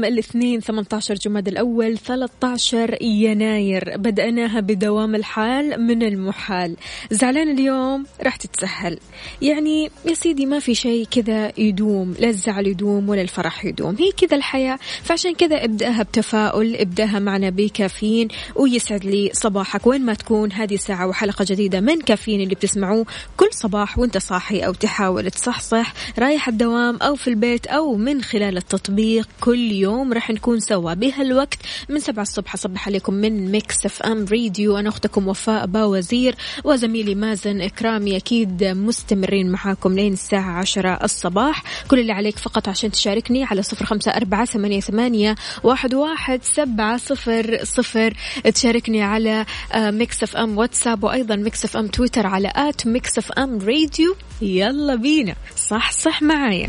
اليوم الاثنين 18 جماد الأول 13 يناير. بدأناها بدوام الحال من المحال. زعلان اليوم؟ راح تتسهل. يعني يا سيدي ما في شيء كذا يدوم. لا الزعل يدوم ولا الفرح يدوم. هي كذا الحياة. فعشان كذا ابدأها بتفاؤل ابدأها معنا بكافيين ويسعد لي صباحك. وين ما تكون هذه ساعة وحلقة جديدة من كافيين اللي بتسمعوه. كل صباح وانت صاحي أو تحاول تصحصح رايح الدوام أو في البيت أو من خلال التطبيق كل يوم. راح نكون سوا بهالوقت من سبعة الصبح. أصبح عليكم من Mix FM Radio. أنا أختكم وفاء باوزير وزميلي مازن إكرامي. أكيد مستمرين معاكم لين الساعة عشرة الصباح. كل اللي عليك فقط عشان تشاركني على صفر خمسة أربعة ثمانية, ثمانية واحد, واحد سبعة صفر صفر. تشاركني على Mix FM واتساب وأيضا Mix FM تويتر على at Mix FM Radio. يلا بينا. صح صح معايا.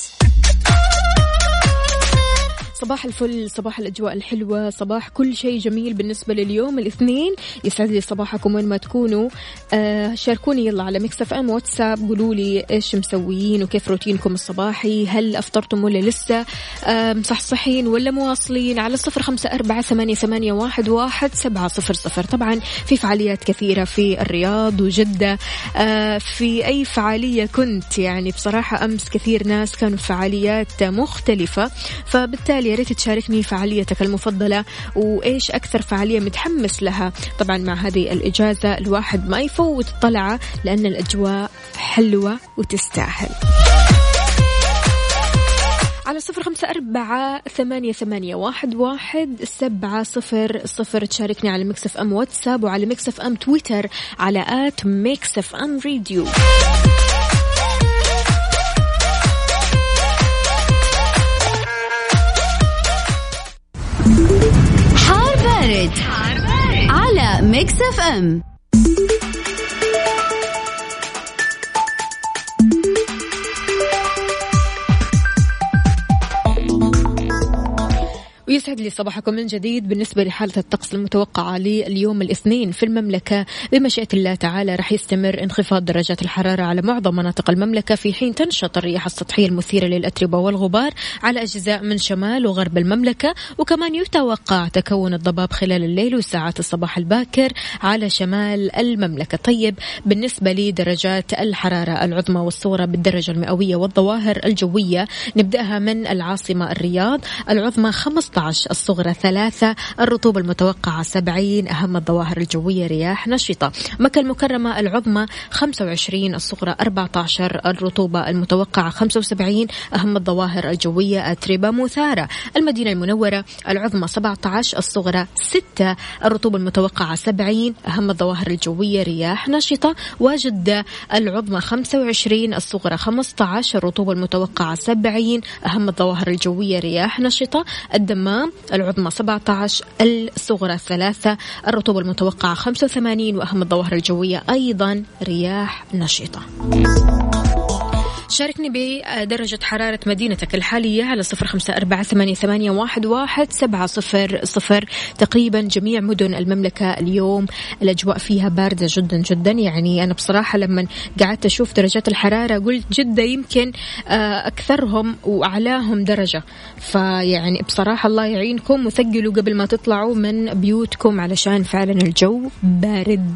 صباح الفل صباح الأجواء الحلوة صباح كل شيء جميل بالنسبة لليوم الاثنين. يسعد لي صباحكم وين ما تكونوا. آه شاركوني يلا على Mix FM واتساب قولوا لي إيش مسويين وكيف روتينكم الصباحي هل أفطرتم ولا لسه؟ آه مصحصحين ولا مواصلين على صفر خمسة أربعة ثمانية, ثمانية واحد, واحد سبعة صفر صفر. طبعا في فعاليات كثيرة في الرياض وجدة. آه في أي فعالية كنت يعني بصراحة أمس كثير ناس كانوا فعاليات مختلفة فبالتالي يا ريت تشاركني فعاليتك المفضلة وإيش أكثر فعالية متحمس لها؟ طبعا مع هذه الإجازة الواحد ما يفوت الطلعة لأن الأجواء حلوة وتستاهل. على صفر خمسة أربعة ثمانية, ثمانية واحد, واحد سبعة صفر صفر. تشاركني على Mix FM واتساب وعلى Mix FM تويتر على at Mix FM Radio على Mix FM ويسعد لي صباحكم من جديد بالنسبة لحالة الطقس المتوقعة لليوم الاثنين في المملكة. بمشيئة الله تعالى راح يستمر انخفاض درجات الحرارة على معظم مناطق المملكة. في حين تنشط الرياح السطحية المثيرة للأتربة والغبار على أجزاء من شمال وغرب المملكة. وكمان يتوقع تكون الضباب خلال الليل وساعات الصباح الباكر على شمال المملكة. طيب بالنسبة لدرجات الحرارة العظمى والصورة بالدرجة المئوية والظواهر الجوية نبدأها من العاصمة الرياض. العظمى 15 الصغرى ثلاثة الرطوبة المتوقعة 70 أهم الظواهر الجوية رياح نشطة. مكة المكرمة العظمى 25 الصغرى 14 الرطوبة المتوقعة 75 أهم الظواهر الجوية أتربة مثارة المدينة المنورة العظمى 17 الصغرى 6 الرطوبة المتوقعة 70 أهم الظواهر الجوية رياح نشطة. وجدة العظمى 25 الصغرى 15 الرطوبة المتوقعة 70 أهم الظواهر الجوية رياح نشطة. الدمام العظمى 17 الصغرى 3 الرطوبة المتوقعة 85 وأهم الظواهر الجوية أيضا رياح نشطة. شاركني بدرجة حرارة مدينتك الحالية على صفر خمسة أربعة ثمانية, واحد, واحد سبعة صفر صفر. تقريبا جميع مدن المملكة اليوم الأجواء فيها باردة جدا جدا. يعني أنا بصراحة لما قعدت أشوف درجات الحرارة قلت جدة يمكن أكثرهم وأعلاهم درجة. فيعني بصراحة الله يعينكم وثقلوا قبل ما تطلعوا من بيوتكم علشان فعلا الجو بارد.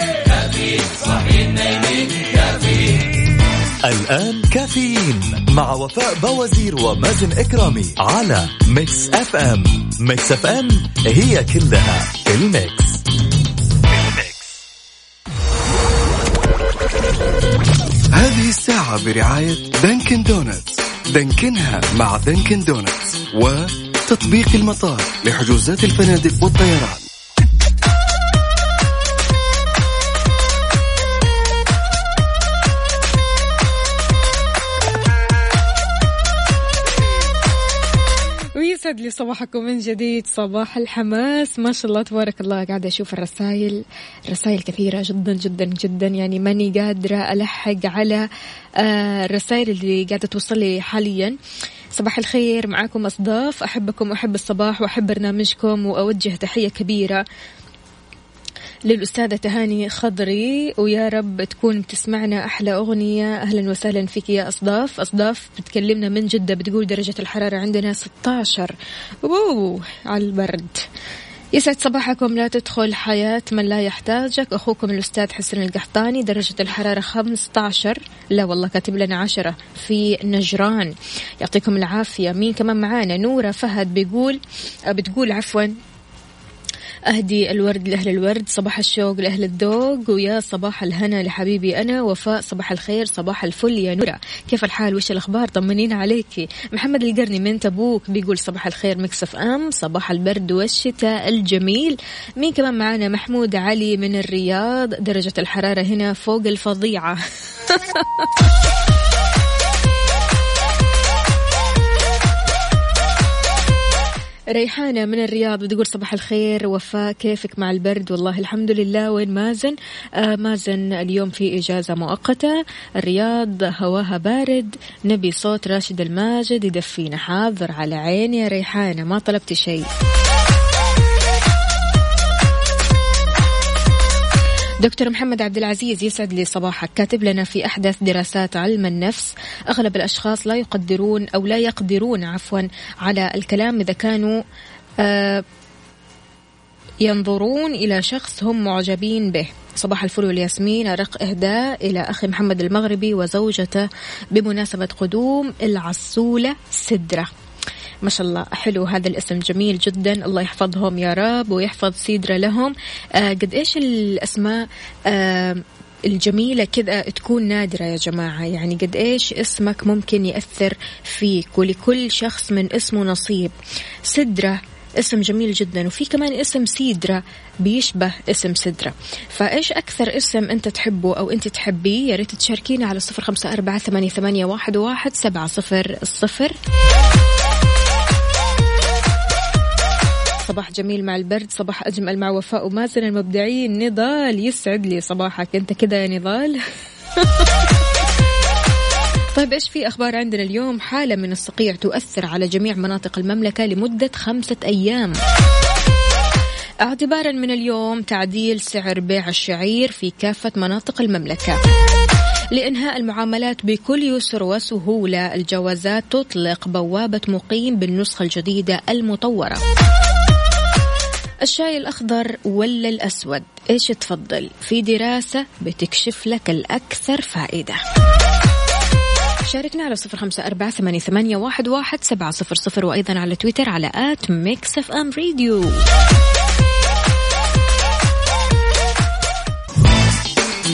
الآن كافيين مع وفاء بوازير ومازن إكرامي على Mix FM. Mix FM هي كلها ال mix. هذه الساعة برعاية Dunkin' Donuts. دانكنها مع Dunkin' Donuts وتطبيق المطار لحجوزات الفنادق والطيران صباحكم من جديد. صباح الحماس. ما شاء الله تبارك الله. قاعدة أشوف الرسائل رسائل كثيرة جدا جدا جدا. يعني ماني قادرة ألحق على آه، الرسائل اللي قاعدة توصل لي حاليا. صباح الخير. معاكم أصداف. أحبكم وأحب الصباح وأحب برنامجكم. وأوجه تحية كبيرة للأستاذة تهاني خضري ويا رب تكون بتسمعنا أحلى أغنية. أهلا وسهلا فيك يا أصداف. أصداف بتكلمنا من جدة بتقول درجة الحرارة عندنا 16 أوه على البرد. يسعد صباحكم. لا تدخل حياة من لا يحتاجك. أخوكم الأستاذ حسن القحطاني درجة الحرارة 15 لا والله كاتب لنا 10 في نجران. يعطيكم العافية. مين كمان معانا؟ نورة فهد بيقول بتقول عفوا أهدي الورد لأهل الورد صباح الشوق لأهل الذوق ويا صباح الهنا لحبيبي أنا وفاء صباح الخير صباح الفل يا نورة. كيف الحال؟ وش الأخبار؟ طمنين عليكي محمد القرني من تبوك بيقول صباح الخير مكسف أم صباح البرد والشتاء الجميل. مين كمان معانا؟ محمود علي من الرياض درجة الحرارة هنا فوق الفظيعة. ريحانة من الرياض بتقول صباح الخير وفاء كيفك مع البرد؟ والله الحمد لله. وين مازن؟ آه مازن اليوم في إجازة مؤقتة. الرياض هواها بارد نبي صوت راشد الماجد يدفينا. حاضر على عيني يا ريحانة ما طلبت شيء. دكتور محمد عبد العزيز يسعد لي صباحك. كاتب لنا في أحدث دراسات علم النفس أغلب الأشخاص لا يقدرون أو لا يقدرون عفوا على الكلام إذا كانوا آه ينظرون إلى شخص هم معجبين به. صباح الفل والياسمين. أرق إهداء إلى أخي محمد المغربي وزوجته بمناسبة قدوم العسولة سدرة. ما شاء الله. حلو هذا الاسم جميل جدا. الله يحفظهم يا رب ويحفظ سيدرا لهم. آه قد إيش الأسماء آه الجميلة كذا تكون نادرة يا جماعة؟ يعني قد إيش اسمك ممكن يأثر فيك ولكل شخص من اسمه نصيب. سدرة اسم جميل جدا. وفي كمان اسم سيدرا بيشبه اسم سدرة. فإيش أكثر اسم أنت تحبه أو أنت تحبيه؟ يا ريت تشاركينا على صفر خمسة أربعة ثمانية واحد سبعة صفر الصفر صباح جميل مع البرد صباح أجمل مع وفاء ومازن المبدعين. نضال يسعد لي صباحك. أنت كذا يا نضال؟ طيب إيش في أخبار عندنا اليوم؟ حالة من الصقيع تؤثر على جميع مناطق المملكة لمدة خمسة أيام. اعتبارا من اليوم تعديل سعر بيع الشعير في كافة مناطق المملكة. لإنهاء المعاملات بكل يسر وسهولة الجوازات تطلق بوابة مقيم بالنسخة الجديدة المطورة. الشاي الأخضر ولا الأسود؟ إيش تفضل؟ في دراسة بتكشف لك الأكثر فائدة. شاركنا على صفر خمسة أربعة ثمانية, واحد, واحد سبعة صفر صفر وأيضا على تويتر على at Mix FM Radio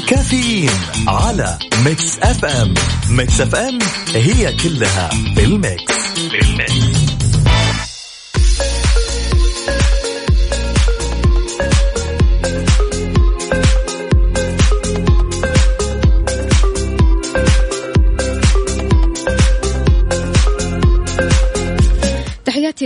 كافيين على Mix FM. Mix FM هي كلها بال mix. بال mix.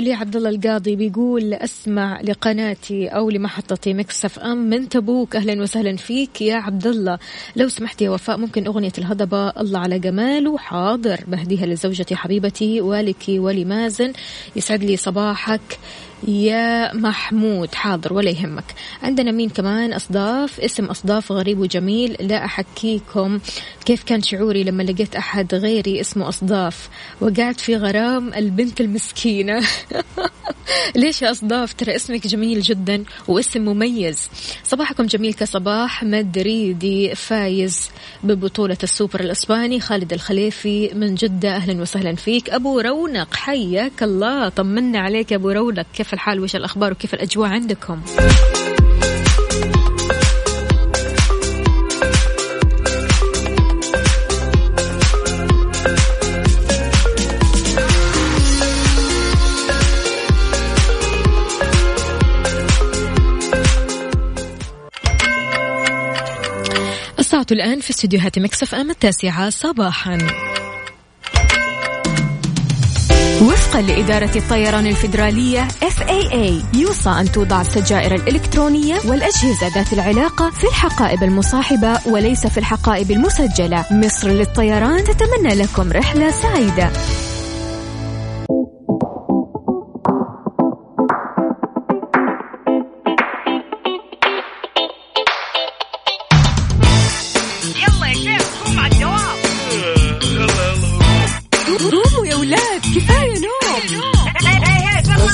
تحياتي لعبد الله القاضي بيقول أسمع لقناتي أو لمحطتي مكسف إم من تبوك. أهلا وسهلا فيك يا عبد الله لو سمحت يا وفاء ممكن أغنية الهضبة الله على جماله. حاضر. بهديها لزوجتي حبيبتي ولك ولمازن. يسعد لي صباحك. يا محمود حاضر ولا يهمك. عندنا مين كمان؟ أصداف اسم أصداف غريب وجميل. لا أحكيكم كيف كان شعوري لما لقيت أحد غيري اسمه أصداف وقعت في غرام البنت المسكينة. ليش يا أصداف؟ ترى اسمك جميل جدا واسم مميز. صباحكم جميل كصباح مدريدي فايز ببطولة السوبر الإسباني. خالد الخليفي من جدة أهلا وسهلا فيك. أبو رونق حياك الله طمنا عليك يا أبو رونق. كيف كيف الحال؟ وش الأخبار؟ وكيف الأجواء عندكم؟ الساعة الآن في استديوهات مكسف أم التاسعة صباحاً. وفقا لإدارة الطيران الفيدرالية FAA يوصى أن توضع السجائر الإلكترونية والأجهزة ذات العلاقة في الحقائب المصاحبة وليس في الحقائب المسجلة. مصر للطيران تتمنى لكم رحلة سعيدة.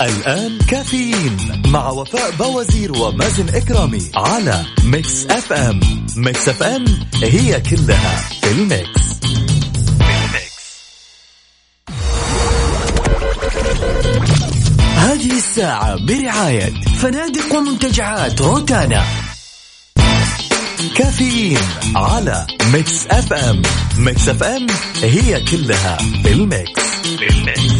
الآن كافيين مع وفاء بوازير ومازن إكرامي على Mix FM. Mix FM هي كلها في ال mix, هذه الساعة برعاية فنادق ومنتجعات روتانا. كافيين على Mix FM. Mix FM هي كلها في ال mix, في ال mix.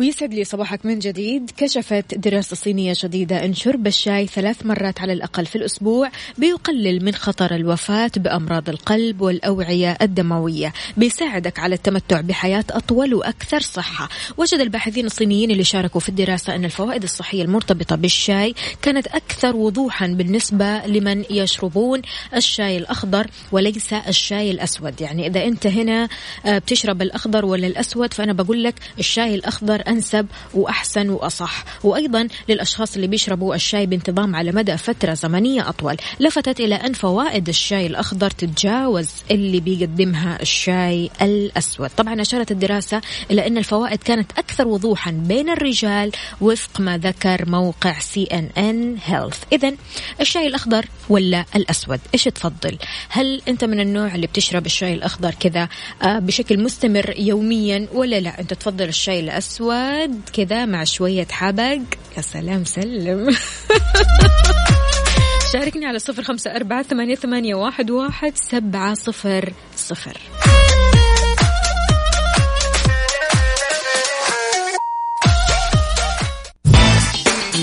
ويسعد لي صباحك من جديد. كشفت دراسة صينية جديدة أن شرب الشاي ثلاث مرات على الأقل في الأسبوع بيقلل من خطر الوفاة بأمراض القلب والأوعية الدموية بيساعدك على التمتع بحياة أطول وأكثر صحة. وجد الباحثين الصينيين اللي شاركوا في الدراسة أن الفوائد الصحية المرتبطة بالشاي كانت أكثر وضوحا بالنسبة لمن يشربون الشاي الأخضر وليس الشاي الأسود. يعني إذا أنت هنا آه، بتشرب الأخضر ولا الأسود فأنا بقول لك الشاي الأخضر أنسب وأحسن وأصح. وأيضا للأشخاص اللي بيشربوا الشاي بانتظام على مدى فترة زمنية أطول لفتت إلى أن فوائد الشاي الأخضر تتجاوز اللي بيقدمها الشاي الأسود. طبعا أشارت الدراسة إلى أن الفوائد كانت أكثر وضوحا بين الرجال وفق ما ذكر موقع CNN Health إذا الشاي الأخضر ولا الأسود؟ إيش تفضل؟ هل أنت من النوع اللي بتشرب الشاي الأخضر كذا آه، بشكل مستمر يوميا ولا لا؟ أنت تفضل الشاي الأسود أسود كذا مع شوية حبق. يا سلام سلم. شاركني على صفر خمسة أربعة ثمانية, ثمانية واحد, واحد سبعة صفر صفر.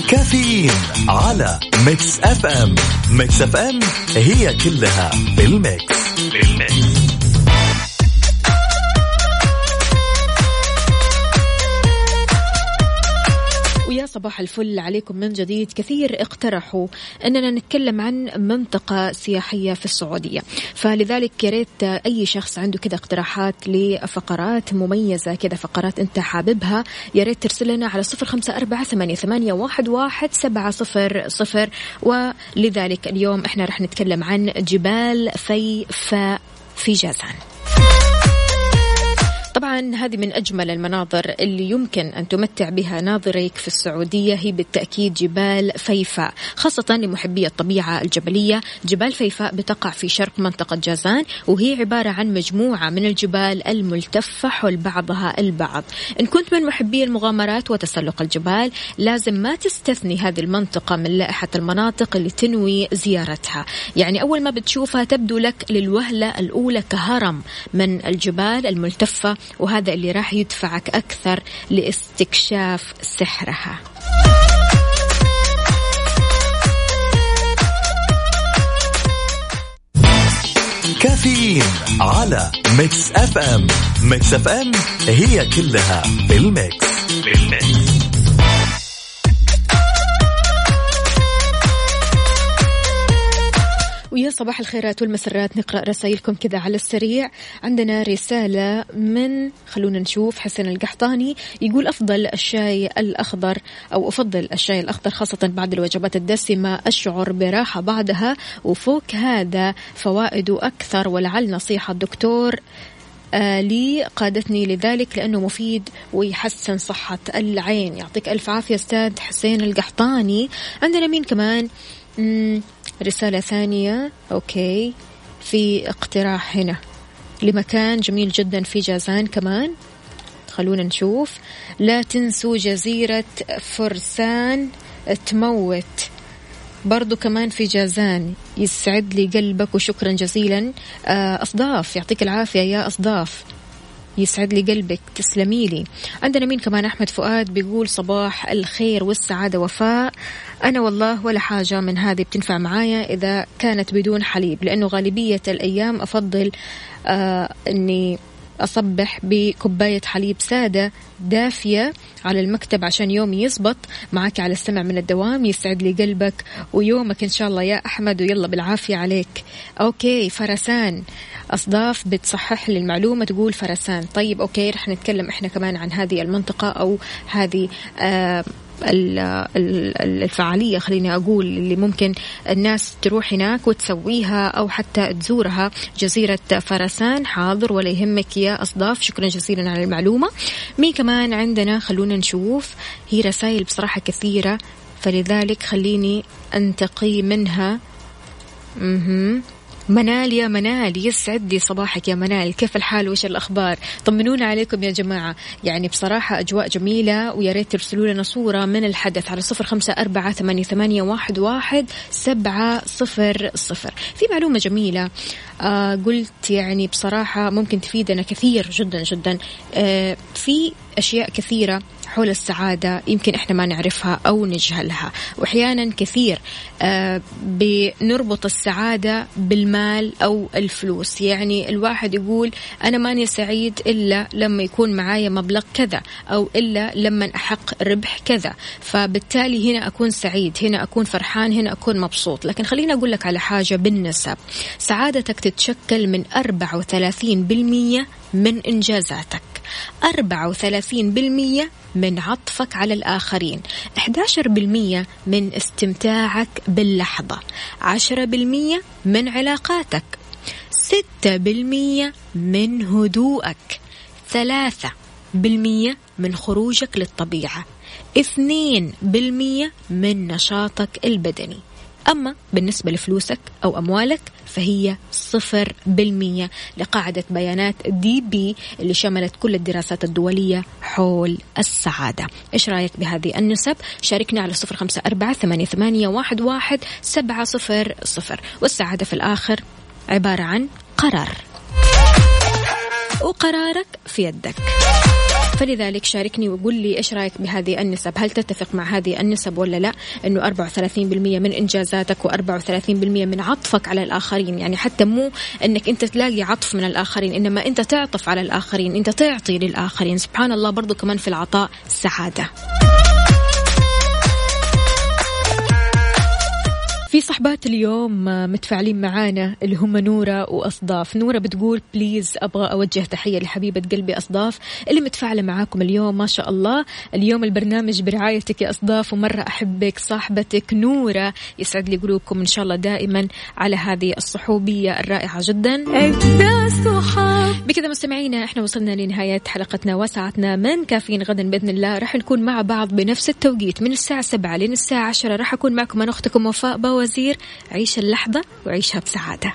كافيين على Mix FM. Mix FM هي كلها في ال mix, صباح الفل عليكم من جديد. كثير اقترحوا أننا نتكلم عن منطقة سياحية في السعودية. فلذلك يا ريت أي شخص عنده كذا اقتراحات لفقرات مميزة كذا فقرات أنت حاببها يا ريت ترسل لنا على صفر خمسة أربعة ثمانية, واحد سبعة صفر صفر. ولذلك اليوم إحنا رح نتكلم عن جبال في في جازان. طبعا هذه من أجمل المناظر اللي يمكن أن تمتع بها ناظريك في السعودية هي بالتأكيد جبال فيفاء خاصة لمحبي الطبيعة الجبلية. جبال فيفاء بتقع في شرق منطقة جازان وهي عبارة عن مجموعة من الجبال الملتفة حول بعضها البعض. إن كنت من محبي المغامرات وتسلق الجبال لازم ما تستثني هذه المنطقة من لائحة المناطق اللي تنوي زيارتها. يعني أول ما بتشوفها تبدو لك للوهلة الأولى كهرم من الجبال الملتفة وهذا اللي راح يدفعك أكثر لاستكشاف سحرها. كافيين على Mix FM. Mix FM هي كلها بال mix بال mix ويا صباح الخيرات والمسرات. نقرأ رسائلكم كذا على السريع. عندنا رسالة من خلونا نشوف حسن القحطاني. يقول أفضل الشاي الأخضر أو أفضل الشاي الأخضر خاصة بعد الوجبات الدسمة أشعر براحة بعدها وفوق هذا فوائده أكثر. ولعل نصيحة الدكتور آه لي قادتني لذلك لأنه مفيد ويحسن صحة العين. يعطيك ألف عافية أستاذ حسين القحطاني. عندنا مين كمان؟ رسالة ثانية. أوكي. في اقتراح هنا لمكان جميل جدا في جازان كمان. خلونا نشوف. لا تنسوا جزيرة فرسان تموت. برضو كمان في جازان. يسعد لي قلبك وشكرا جزيلا. آه، أصداف. يعطيك العافية يا أصداف. يسعد لي قلبك. تسلمي لي. عندنا مين كمان؟ أحمد فؤاد بيقول صباح الخير والسعادة. وفاء. أنا والله ولا حاجة من هذه بتنفع معايا إذا كانت بدون حليب لأنه غالبية الأيام أفضل آه أني أصبح بكوباية حليب سادة دافية على المكتب عشان يومي يزبط معك على السمع من الدوام يسعد لي قلبك ويومك إن شاء الله يا أحمد ويلا بالعافية عليك. okay فرسان. أصداف بتصحح لي المعلومة تقول فرسان. طيب okay رح نتكلم إحنا كمان عن هذه المنطقة أو هذه آه الفعالية خليني أقول اللي ممكن الناس تروح هناك وتسويها أو حتى تزورها. جزيرة فرسان حاضر ولا يهمك يا أصداف. شكرا جزيلا على المعلومة. مين كمان عندنا؟ خلونا نشوف. هي رسائل بصراحة كثيرة فلذلك خليني أنتقي منها. مهم. منال يا منال يسعد لي صباحك يا منال. كيف الحال؟ وش الأخبار؟ طمنونا عليكم يا جماعة. يعني بصراحة أجواء جميلة ويا ريت ترسلوا لنا صورة من الحدث على صفر خمسة أربعة ثمانية, ثمانية واحد, واحد سبعة صفر صفر. في معلومة جميلة آه قلت يعني بصراحة ممكن تفيدنا كثير جدا جدا. آه في أشياء كثيرة حول السعادة يمكن إحنا ما نعرفها أو نجهلها وأحيانا كثير آه بنربط السعادة بالمال أو الفلوس. يعني الواحد يقول أنا ماني سعيد إلا لما يكون معايا مبلغ كذا أو إلا لما أحق ربح كذا. فبالتالي هنا أكون سعيد هنا أكون فرحان هنا أكون مبسوط. لكن خليني أقول لك على حاجة بالنسب. سعادتك تتشكل من 34% من إنجازاتك. 34% من عطفك على الآخرين 11% من استمتاعك باللحظة 10% من علاقاتك 6% من هدوءك 3% من خروجك للطبيعة 2% من نشاطك البدني. أما بالنسبة لفلوسك أو أموالك فهي صفر بالمية لقاعدة بيانات دي بي اللي شملت كل الدراسات الدولية حول السعادة. إيش رأيك بهذه النسب؟ شاركنا على صفر خمسة أربعة ثمانية, واحد سبعة صفر صفر. والسعادة في الآخر عبارة عن قرار. وقرارك في يدك. فلذلك شاركني وقول لي إيش رأيك بهذه النسب؟ هل تتفق مع هذه النسب ولا لا؟ إنه 34% من إنجازاتك و34% من عطفك على الآخرين. يعني حتى مو إنك أنت تلاقي عطف من الآخرين إنما أنت تعطف على الآخرين أنت تعطي للآخرين. سبحان الله برضو كمان في العطاء سعادة. في صحبات اليوم متفاعلين معانا اللي هم نورة وأصداف. نورة بتقول بليز أبغى أوجه تحية لحبيبة قلبي أصداف اللي متفاعلة معاكم اليوم ما شاء الله. اليوم البرنامج برعايتك يا أصداف ومرة أحبك صاحبتك نورة يسعد لي قلوبكم إن شاء الله دائما على هذه الصحوبية الرائعة جدا. بكذا مستمعينا إحنا وصلنا لنهاية حلقتنا وساعتنا من كافيين غدا بإذن الله. راح نكون مع بعض بنفس التوقيت من الساعة 7 لين الساعة 10 راح أكون معكم أنا أختكم وفاء باوزير عيش اللحظة وعيشها بسعادة.